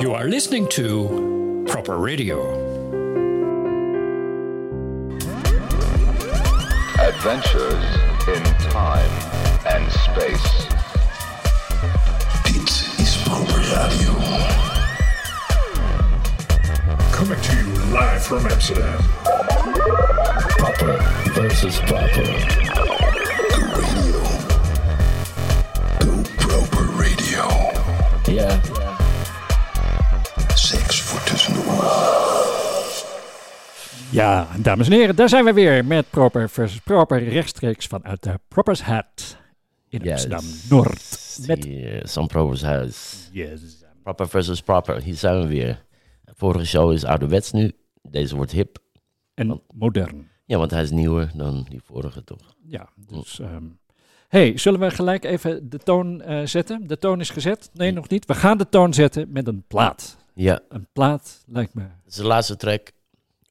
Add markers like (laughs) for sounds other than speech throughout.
You are listening to Proper Radio. Adventures in time and space. Dit is Proper Radio. Coming to you live from Amsterdam. Proper versus proper. Go radio. Go Proper Radio. Ja. Ja, dames en heren, daar zijn we weer met Proper versus Proper, rechtstreeks vanuit de Proper's Hat in Yes. Amsterdam-Noord. Met eh, Sam Proper's huis. yes. Proper versus proper. Hier zijn we weer. Vorige show is ouderwets nu. Deze wordt hip. en modern. Ja, want hij is nieuwer dan die vorige, toch? Ja, dus... ehm, hey, zullen we gelijk even de toon eh, zetten? De toon is gezet? Nee, nog niet. We gaan de toon zetten met een plaat. Ja, Een plaat lijkt me... het is de laatste track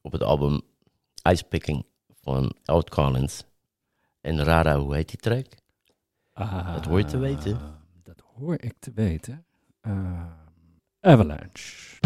op het album Ice Picking van Out Collins. En Rara, hoe heet die track? ah, Dat hoor je te weten. Dat hoor ik te weten. Ehm, Avalanche.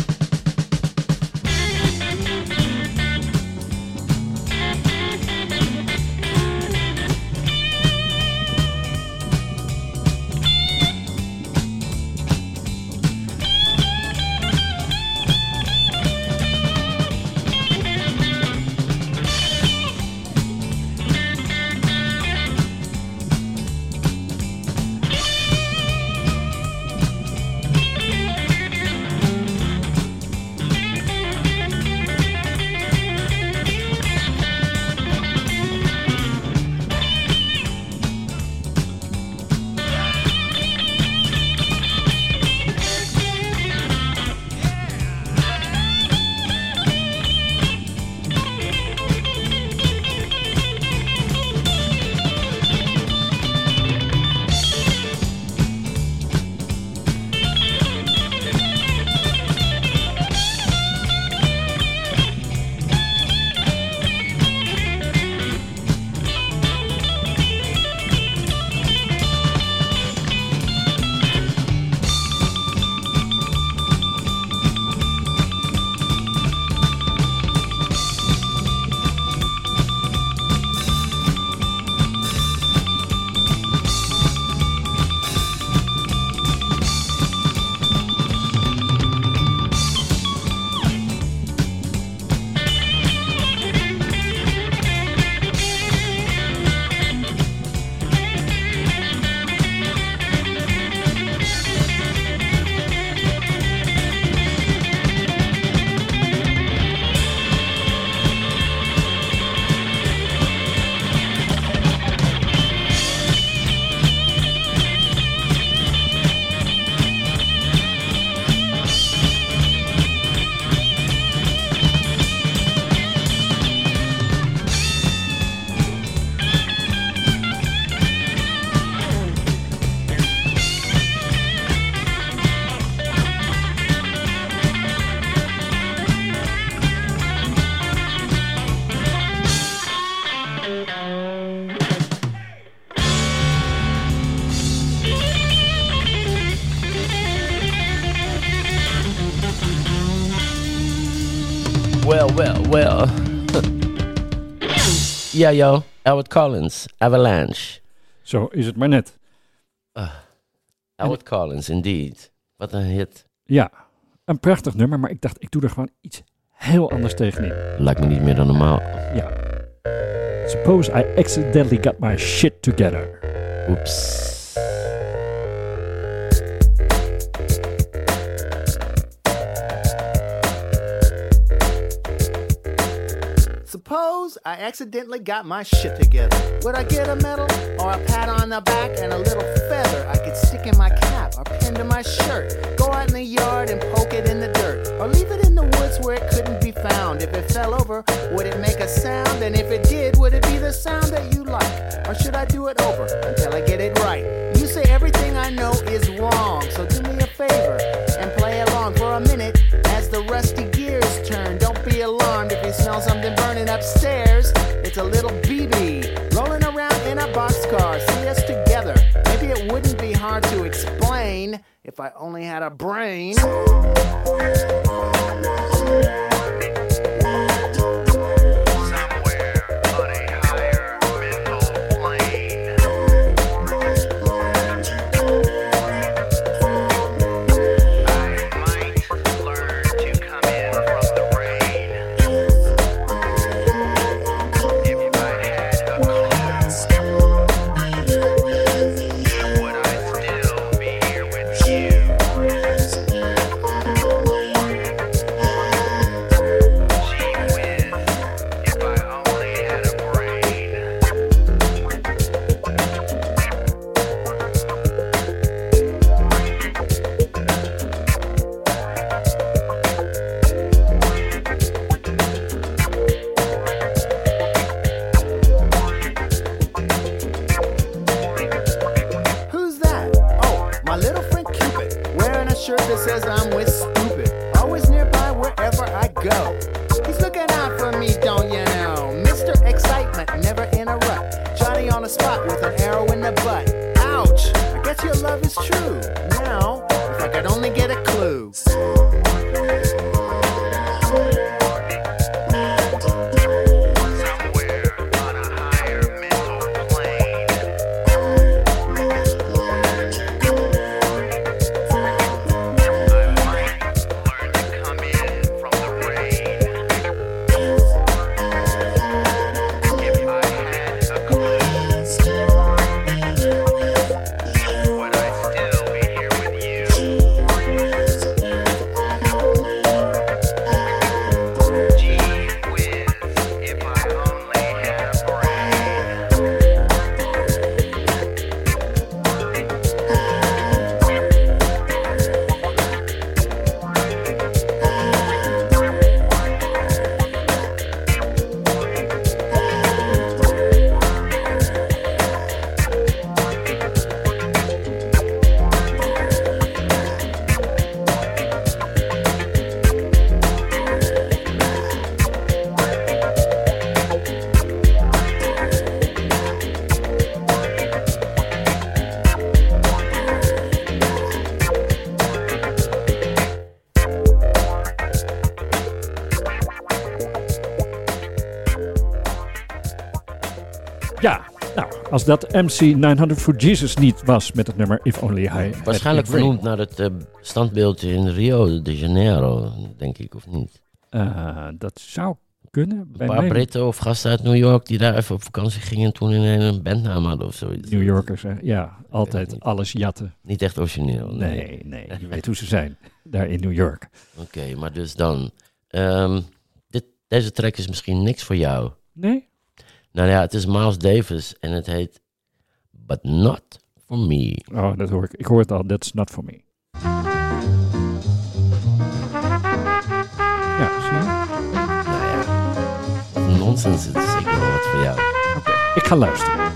Ja, yo. Albert Collins, Avalanche. Zo is het maar net. Albert Collins, indeed. Wat een hit. Ja, een prachtig nummer, maar ik dacht, ik doe er gewoon iets heel anders tegenin. Lijkt me niet meer dan normaal. Ja. Suppose I accidentally got my shit together. Oeps. Suppose I accidentally got my shit together. Would I get a medal or a pat on the back and a little feather I could stick in my cap or pin to my shirt? Go out in the yard and poke it in the dirt or leave it in the woods where it couldn't be found. If it fell over, would it make a sound? And if it did, would it be the sound that you like? Or should I do it over until I get it right? You say everything I know is wrong, so do me a favor and play along for a minute as the rusty gears turn. Don't alarmed if you smell something burning upstairs. It's a little BB rolling around in a boxcar. See us together. Maybe it wouldn't be hard to explain if I only had a brain. Als dat MC 900 for Jesus niet was met het nummer If Only I Had Waarschijnlijk vernoemd naar het eh, standbeeldje in Rio de Janeiro, denk ik, of niet? Eh, dat zou kunnen. Een paar Britten of gasten uit New York die daar even op vakantie gingen en toen in een bandnaam hadden of zoiets. New Yorkers, hè. ja, altijd alles jatten. Niet echt origineel. Nee, nee, je weet hoe ze zijn, daar in New York. Oké, maar dus dan. ehm, dit, deze track is misschien niks voor jou. Nee? Nou ja, het is Miles Davis en het heet But Not For Me. Oh, dat hoor ik. Ik hoor het al, that's not for me. Ja, zie je? Nou ja, nonsens, is zeker wel wat voor jou. Oké, ik ga luisteren.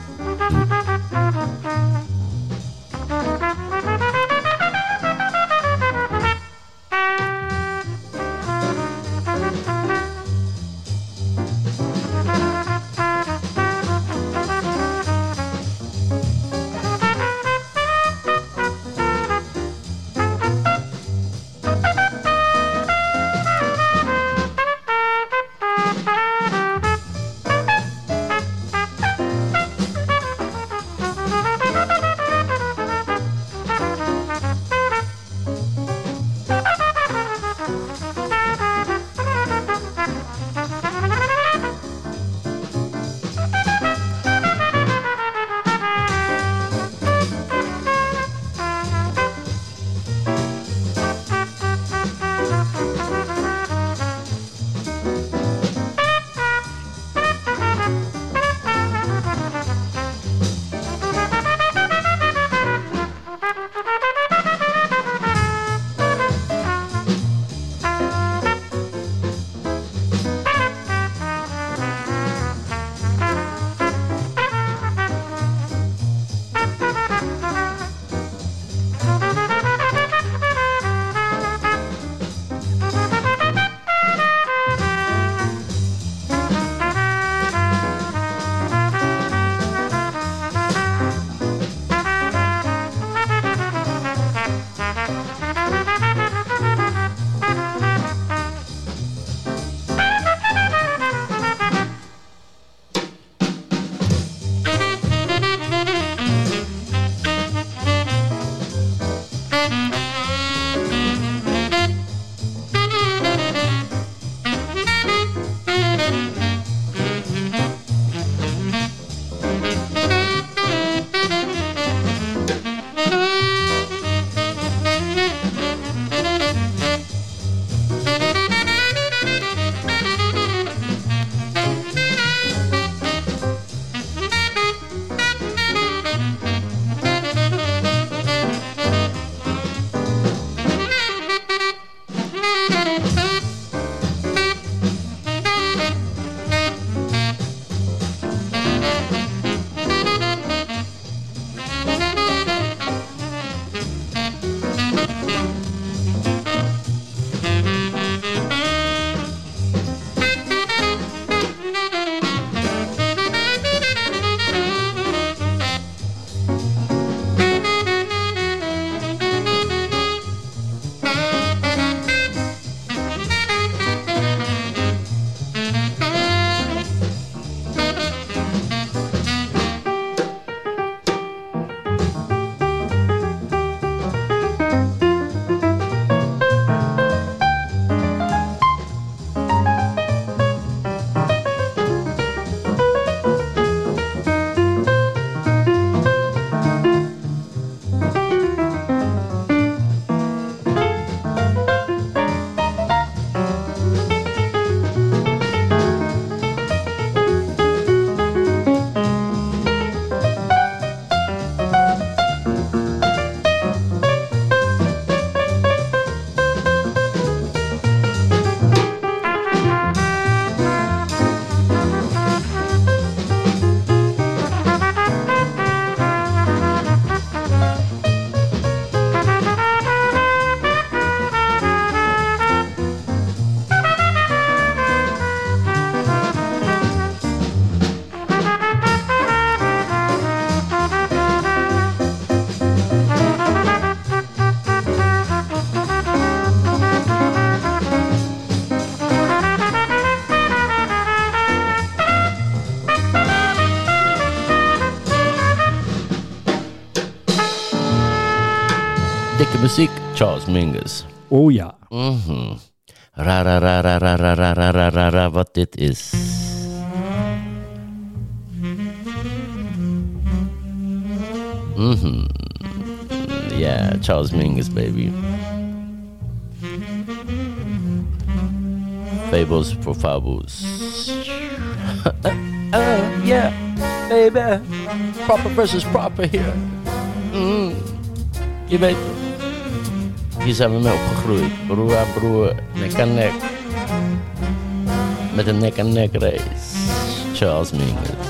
Charles Mingus. Oh ja. Mhm. Ra ra ra ra ra ra ra ra ra ra ra wat dit is. Mhm. Yeah, Charles Mingus, baby. Fables for Fables. oh, yeah, baby. Proper versus proper here. Mm. Je weet het. Hier zijn we mee opgegroeid. Broer aan broer, nek aan nek. Met een nek aan nek race. Charles Mingus.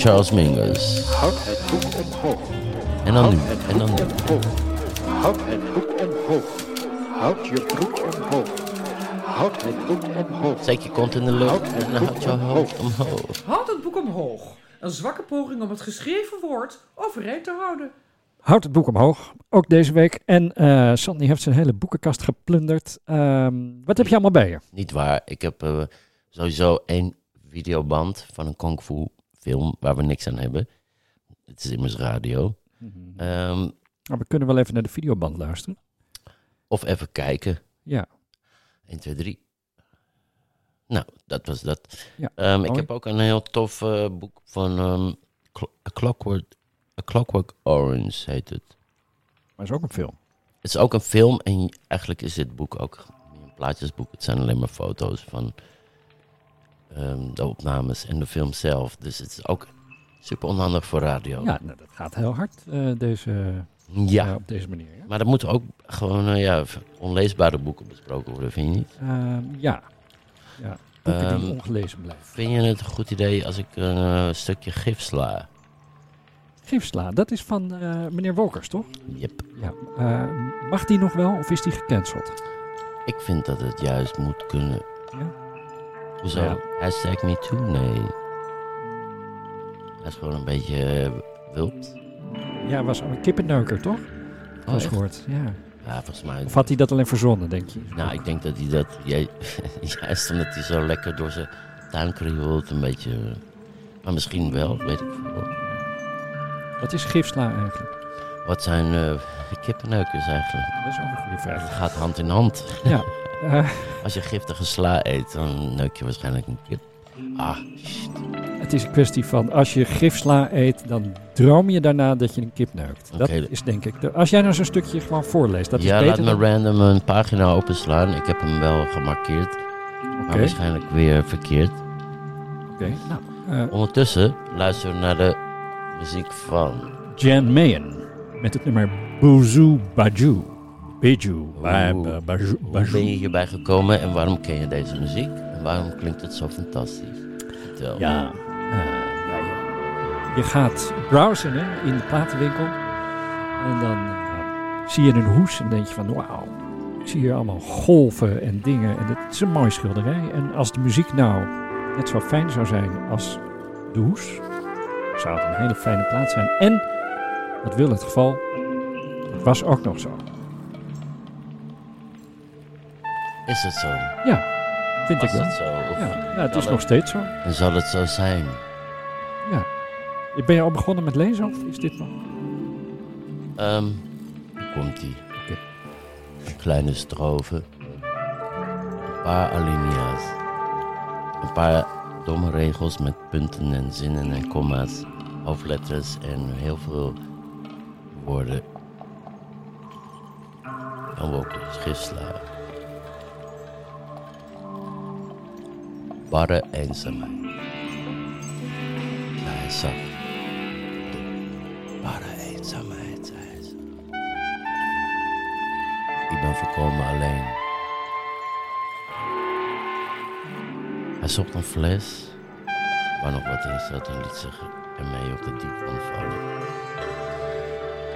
Charles Mingus. Houd het boek omhoog. En dan nu, Houd het en dan boek nu. omhoog. Houd het boek omhoog. Houd je broek omhoog. Houd het boek omhoog. Steek je kont in de lucht en houd je hoofd omhoog. Houd het boek omhoog. Een zwakke poging om het geschreven woord overeind te houden. Houd het boek omhoog, ook deze week. En eh Sandy heeft zijn hele boekenkast geplunderd. Ehm, wat heb je allemaal bij je? Niet waar, ik heb eh, sowieso één videoband van een kung fu film waar we niks aan hebben. Het is immers radio. Ehm, Nou, we kunnen wel even naar de videoband luisteren. of even kijken. Ja. 1, 2, 3. Nou, dat was dat. Ja, Ehm, ik heb ook een heel tof eh, boek van ehm, A, Clockwork, A Clockwork Orange heet het. Maar is ook een film. Het is ook een film en eigenlijk is dit boek ook een plaatjesboek. Het zijn alleen maar foto's van ehm, de opnames en de film zelf. Dus het is ook super onhandig voor radio. Ja, nou, dat gaat heel hard eh, deze, Ja. eh, op deze manier. Ja. Maar er moeten ook gewoon eh, ja, onleesbare boeken besproken worden, vind je niet? Ehm, ja. ja. Boeken die Ehm, ongelezen blijven. Vind je het een goed idee als ik een stukje gif sla? Gifsla, dat is van meneer Wolkers, toch? Yep. Ja. mag die nog wel of is die gecanceld? Ik vind dat het juist moet kunnen. Hoezo? Ja. Hashtag me too? Nee. Hij is gewoon een beetje eh, wild. Ja, was een kippenneuker, toch? Oh, was gehoord, ja. Ja, volgens mij. Of had hij dat alleen verzonnen, denk je? Nou, ik denk dat hij dat... (laughs) Jij, juist omdat hij zo lekker door zijn tuin krioelt, een beetje... eh, Maar misschien wel, weet ik veel. Wat is gifsla eigenlijk? Wat zijn eh kippenneukers eigenlijk? Dat is ook een goede Het vraag. gaat hand in hand. Ja. (laughs) eh, Als je giftige sla eet, dan neuk je waarschijnlijk een kip. Ah, shit. het is een kwestie van als je gifsla eet, dan droom je daarna dat je een kip neukt. Dat is denk ik. De, als jij nou zo'n stukje gewoon voorleest, dat ja, is laat beter me dan... random een pagina openslaan. Ik heb hem wel gemarkeerd, maar waarschijnlijk weer verkeerd. oké. Nou, eh, Ondertussen luisteren we naar de muziek van... Jan Mayen met het nummer Boozoo Bajou. Ba- Bajou. Hoe ben je hierbij gekomen en waarom ken je deze muziek? En waarom klinkt het zo fantastisch? Vertel. Ja, eh, ja, je, je gaat browsen hè, in de platenwinkel. En dan eh, zie je een hoes en denk je van wauw. Ik zie hier allemaal golven en dingen. En het is een mooie schilderij. En als de muziek nou net zo fijn zou zijn als de hoes, zou het een hele fijne plaat zijn. En, wat wil het geval, het was ook nog zo. Is het zo? Ja, vind Was ik wel. het zo? Of Ja, het is nog steeds zo. En zal het zo zijn? Ben je al begonnen met lezen of is dit nog? Ehm, hier komt ie. Oké. Een kleine strofe. Een paar alinea's. Een paar domme regels met punten en zinnen en komma's. Hoofdletters en heel veel woorden. Dan ook schisla. Barre eenzaamheid. Hij de barre eenzaamheid, zei ze. Ik ben volkomen alleen. Hij zocht een fles waar nog wat in zat en liet zich ermee op de diepgang vallen.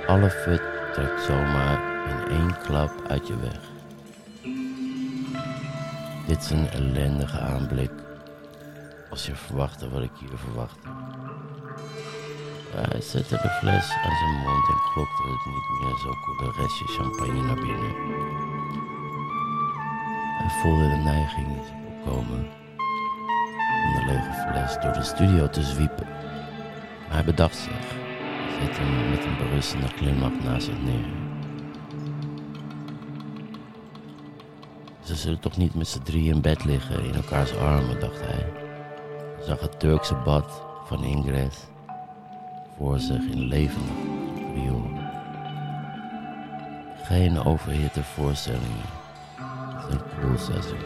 Alle fut trekt zomaar in één klap uit je weg. Dit is een ellendige aanblik. Als je verwachtte wat ik hier verwachtte. Hij zette de fles aan zijn mond en klokte het niet meer zo koele restje champagne naar binnen. Hij voelde de neiging in zich opkomen om de lege fles door de studio te zwiepen. Maar hij bedacht zich. Zette hem met een berustende glimlach naast zich neer. Ze zullen toch niet met z'n drie in bed liggen in elkaars armen, dacht hij. Zag het Turkse bad van Ingres voor zich in levende riool. Geen overhitte voorstellingen. Een koelseizoen.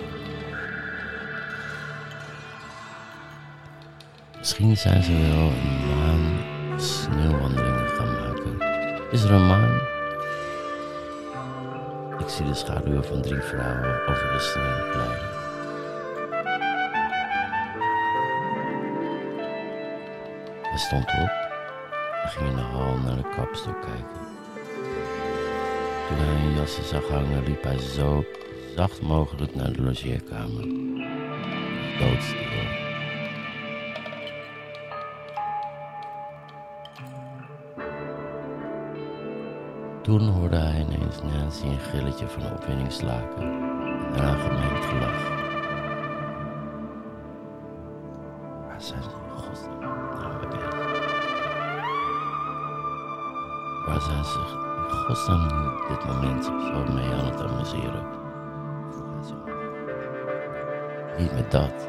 Misschien zijn ze wel een maan sneeuwwandelingen gaan maken. Is er een maan? Ik zie de schaduwen van drie vrouwen over de sneeuw glijden. Hij stond op en ging in de hal naar de kapstok kijken. Toen hij een jassen zag hangen, liep hij zo zacht mogelijk naar de logeerkamer. Doodstil. Toen hoorde hij ineens Nancy een gilletje van opwinding slaken en daarna gemengd gelach. Zijn ze in godsnaam dit moment zo mee aan het amuseren? Hij zo. Niet met dat.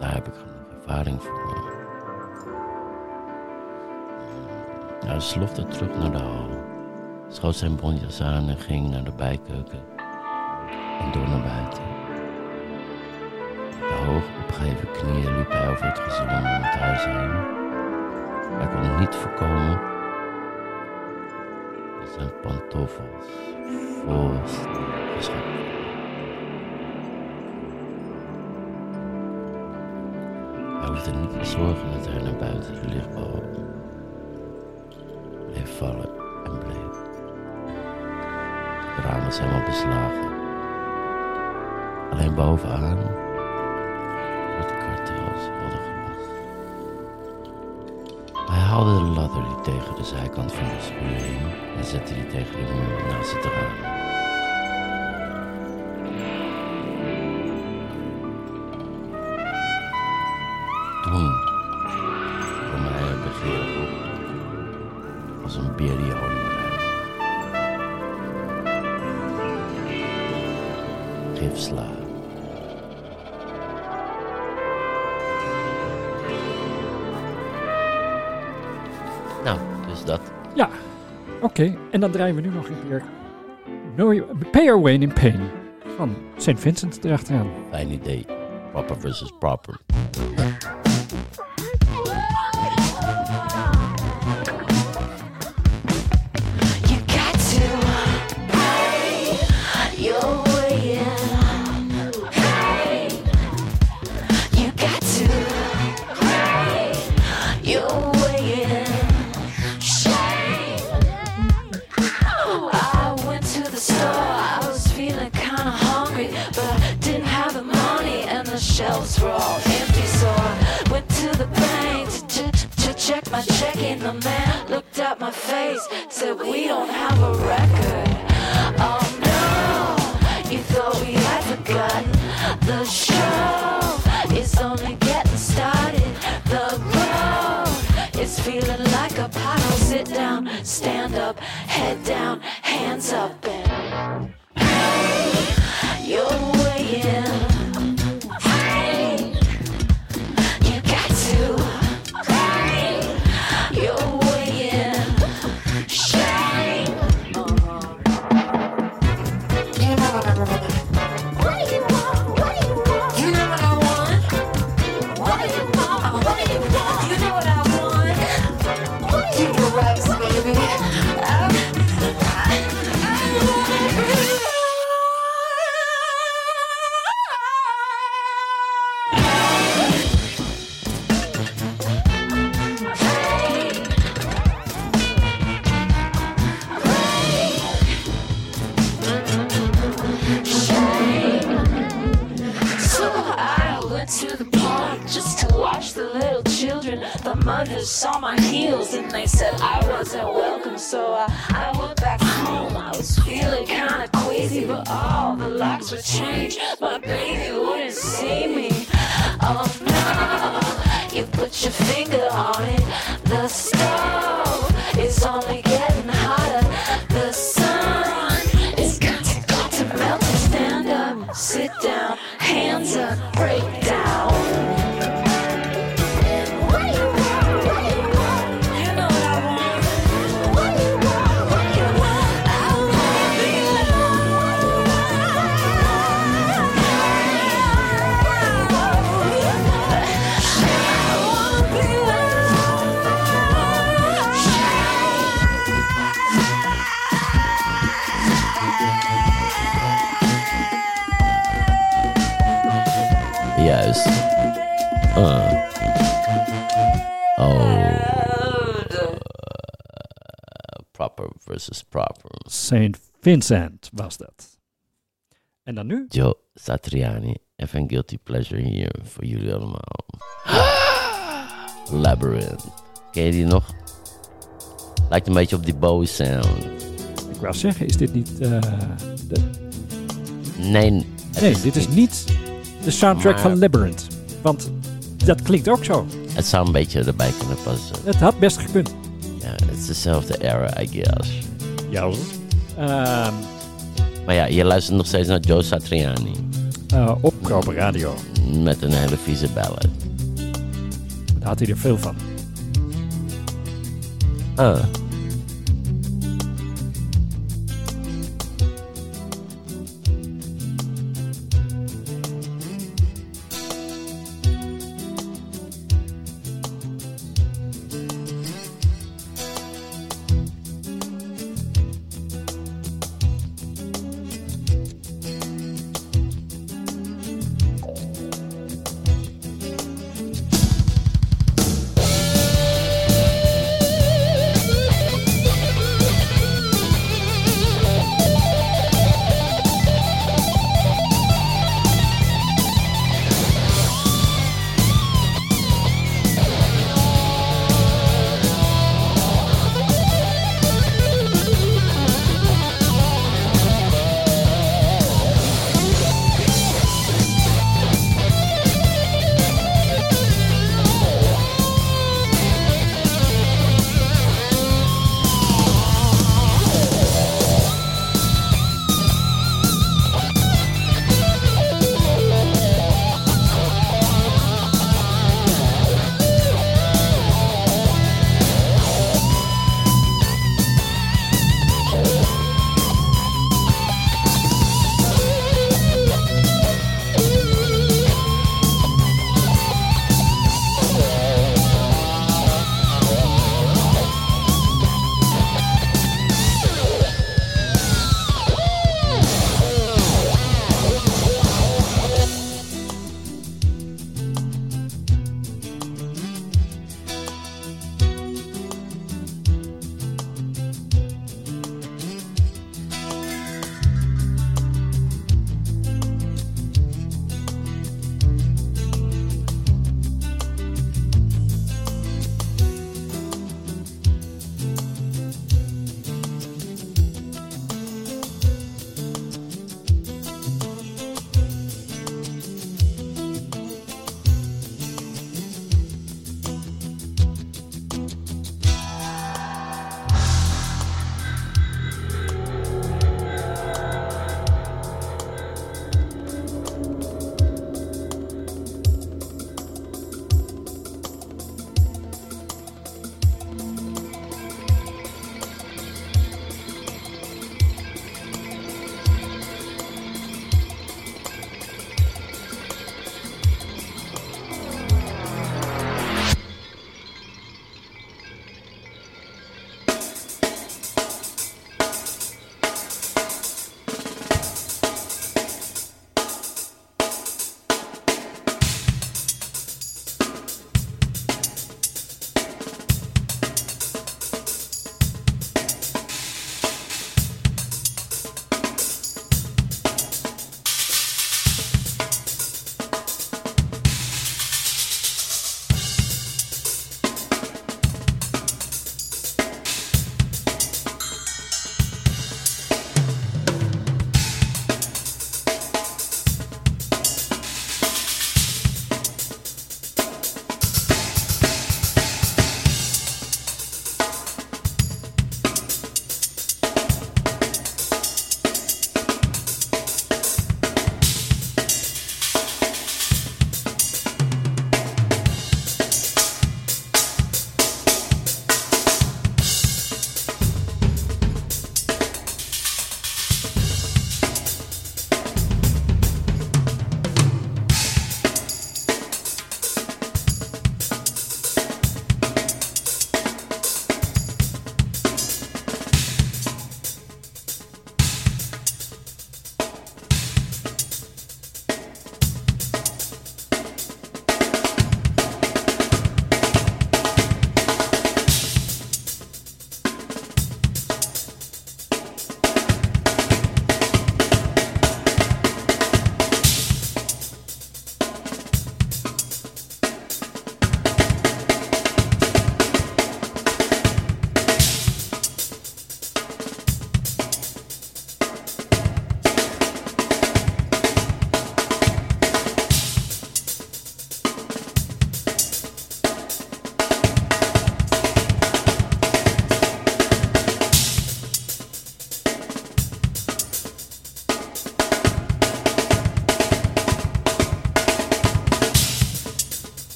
Daar heb ik genoeg ervaring voor. Hij slofte terug naar de hal, schoot zijn bontjas aan en ging naar de bijkeuken en door naar buiten. Met de hoog opgeheven knieën liep hij over het het huis heen. Hij kon niet voorkomen dat zijn pantoffels vol werden. Hij hoefde niet te zorgen dat hij naar buiten de lichtbal bleef vallen en bleef. Het raam was helemaal beslagen. Alleen bovenaan haalde de ladder die tegen de zijkant van de schuur hing en zette die tegen de muur naast het raam. En dan draaien we nu nog een keer Pay Your Way in Pain van St. Vincent erachteraan. Fijn idee. Proper versus proper. Hungry, but I didn't have the money, and the shelves were all empty. So I went to the bank to, to, to check my checking. The man looked at my face, said, We don't have a record. Oh no, you thought we had forgotten. The show is only getting started. The road is feeling like a puddle. Sit down, stand up, said I wasn't welcome. So I, I went back home. I was feeling kind of queasy, but all the locks were changed. My baby wouldn't see me. Oh no, you put your finger on it. The stove is only St. Vincent was dat. En dan nu? Joe Satriani, even guilty pleasure hier voor jullie allemaal. (gasps) Labyrinth. Ken je die nog? Lijkt een beetje op die Bowie sound. Ik wou zeggen, is dit niet... eh, de... Nee, Nee, dit is niet de soundtrack Maar- van Labyrinth. Want dat klinkt ook zo. Het zou een beetje erbij kunnen passen. Het had best gekund. Ja, het is dezelfde era, I guess. Ja hoor. Ehm, Maar ja, je luistert nog steeds naar Joe Satriani. eh, op Radio. Met een hele vieze ballad. Daar had hij er veel van. Ah.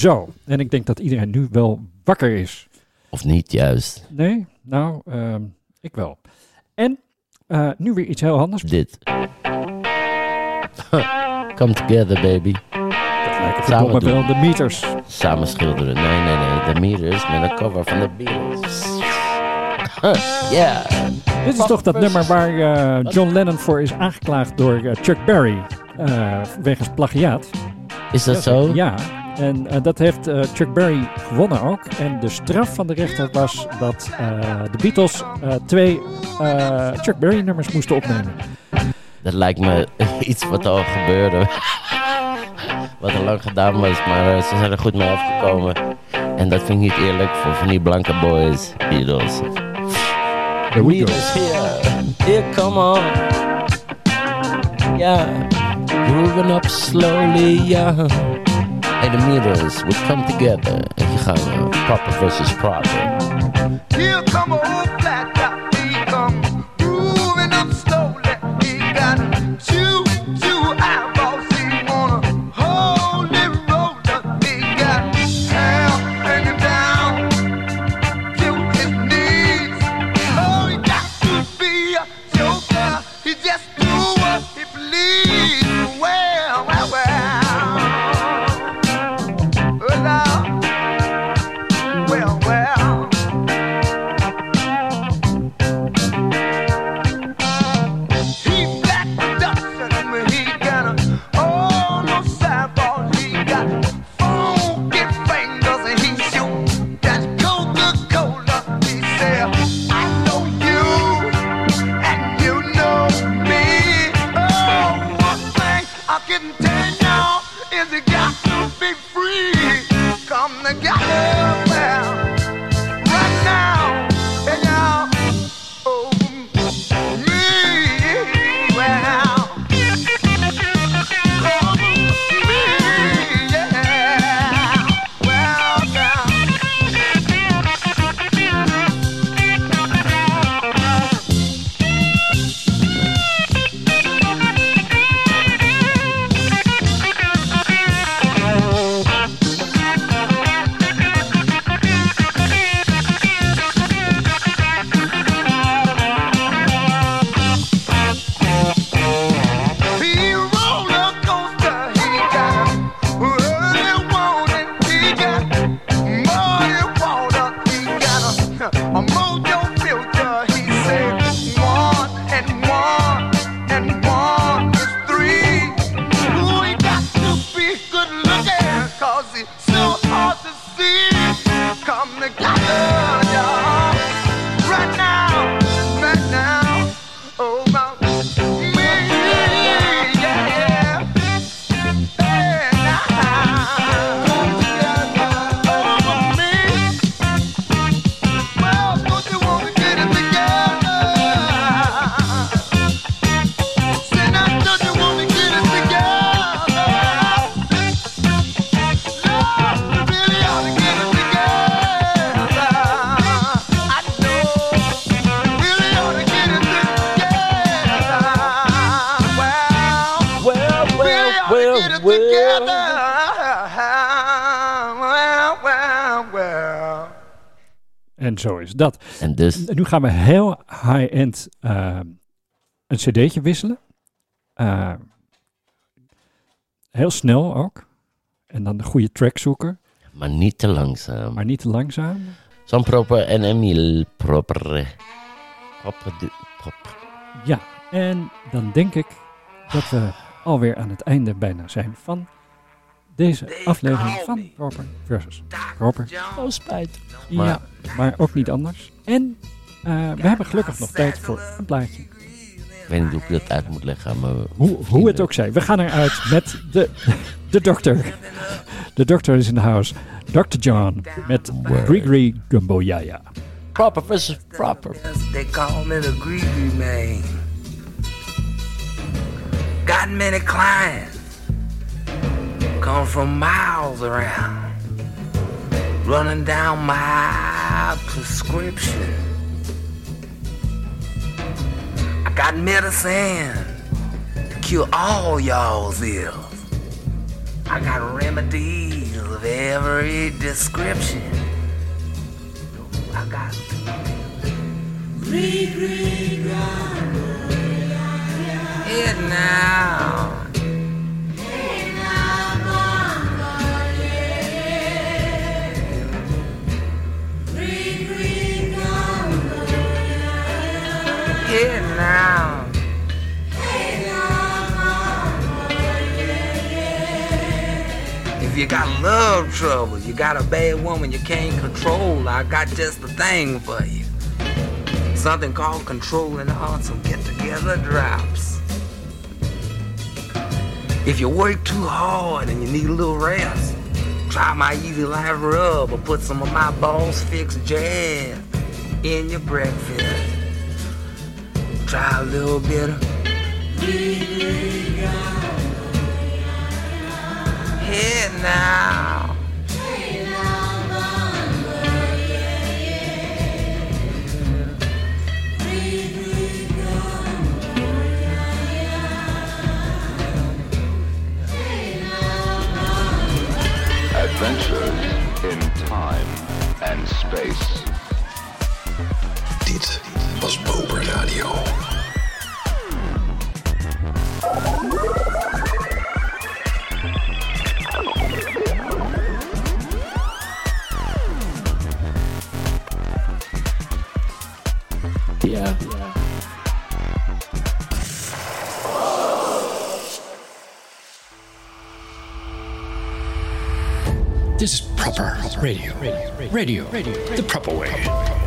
Zo, en ik denk dat iedereen nu wel wakker is. Of niet, juist. Nee? Nou, ehm, ik wel. En eh, nu weer iets heel anders. Dit. Come together, baby. Lijken Samen wel de meters. Samen schilderen. Nee, nee, nee. De Meters met een cover van de Beatles. Ja. Dit is toch dat nummer waar eh, John Lennon voor is aangeklaagd door eh, Chuck Berry. wegens plagiaat. Is dat zo? Ja, en eh, dat heeft eh, Chuck Berry gewonnen ook. En de straf van de rechter was dat eh, de Beatles eh, twee eh, Chuck Berry nummers moesten opnemen. Dat lijkt me (laughs) iets wat al gebeurde. (laughs) wat al lang gedaan was, maar ze zijn er goed mee afgekomen. En dat vind ik niet eerlijk voor van die blanke boys, Beatles. Go. Beatles here, here come on. Yeah, grooving up slowly, yeah. Hey, the Beatles, we come together. Gaan we, proper versus proper. Here come a old black zo is dat. En dus, Nu gaan we heel high-end eh, een cd'tje wisselen. Eh, heel snel ook. En dan de goede track zoeken. maar niet te langzaam. Maar niet te langzaam. Zo'n proper en Emile proper. Proper, du- proper. Ja, en dan denk ik dat we alweer aan het einde bijna zijn van deze aflevering van Proper versus Proper. Oh, spijt. Ja, Maar- maar ook niet anders. En eh, we hebben gelukkig nog tijd voor een plaatje. Ik weet niet hoe ik dat uit moet leggen mijn Hoe, hoe het ook zij. We gaan eruit met de, de dokter. De dokter is in de house. Dr. John met Grigri Gumbo Yaya. Proper versus proper. They call me the greedy man. Got many clients. Come from miles around. Running down my prescription. I got medicine to cure all y'all's ills. I got remedies of every description. I got it now. It now. If you got love trouble, you got a bad woman you can't control, I got just the thing for you. Something called controlling hearts and get together drops. If you work too hard and you need a little rest, try my easy life rub or put some of my balls fix jazz in your breakfast. Try a little bit of Here now. Adventures in time and space. Dit was Bober Radio. Proper radio. Radio. Radio. The proper way.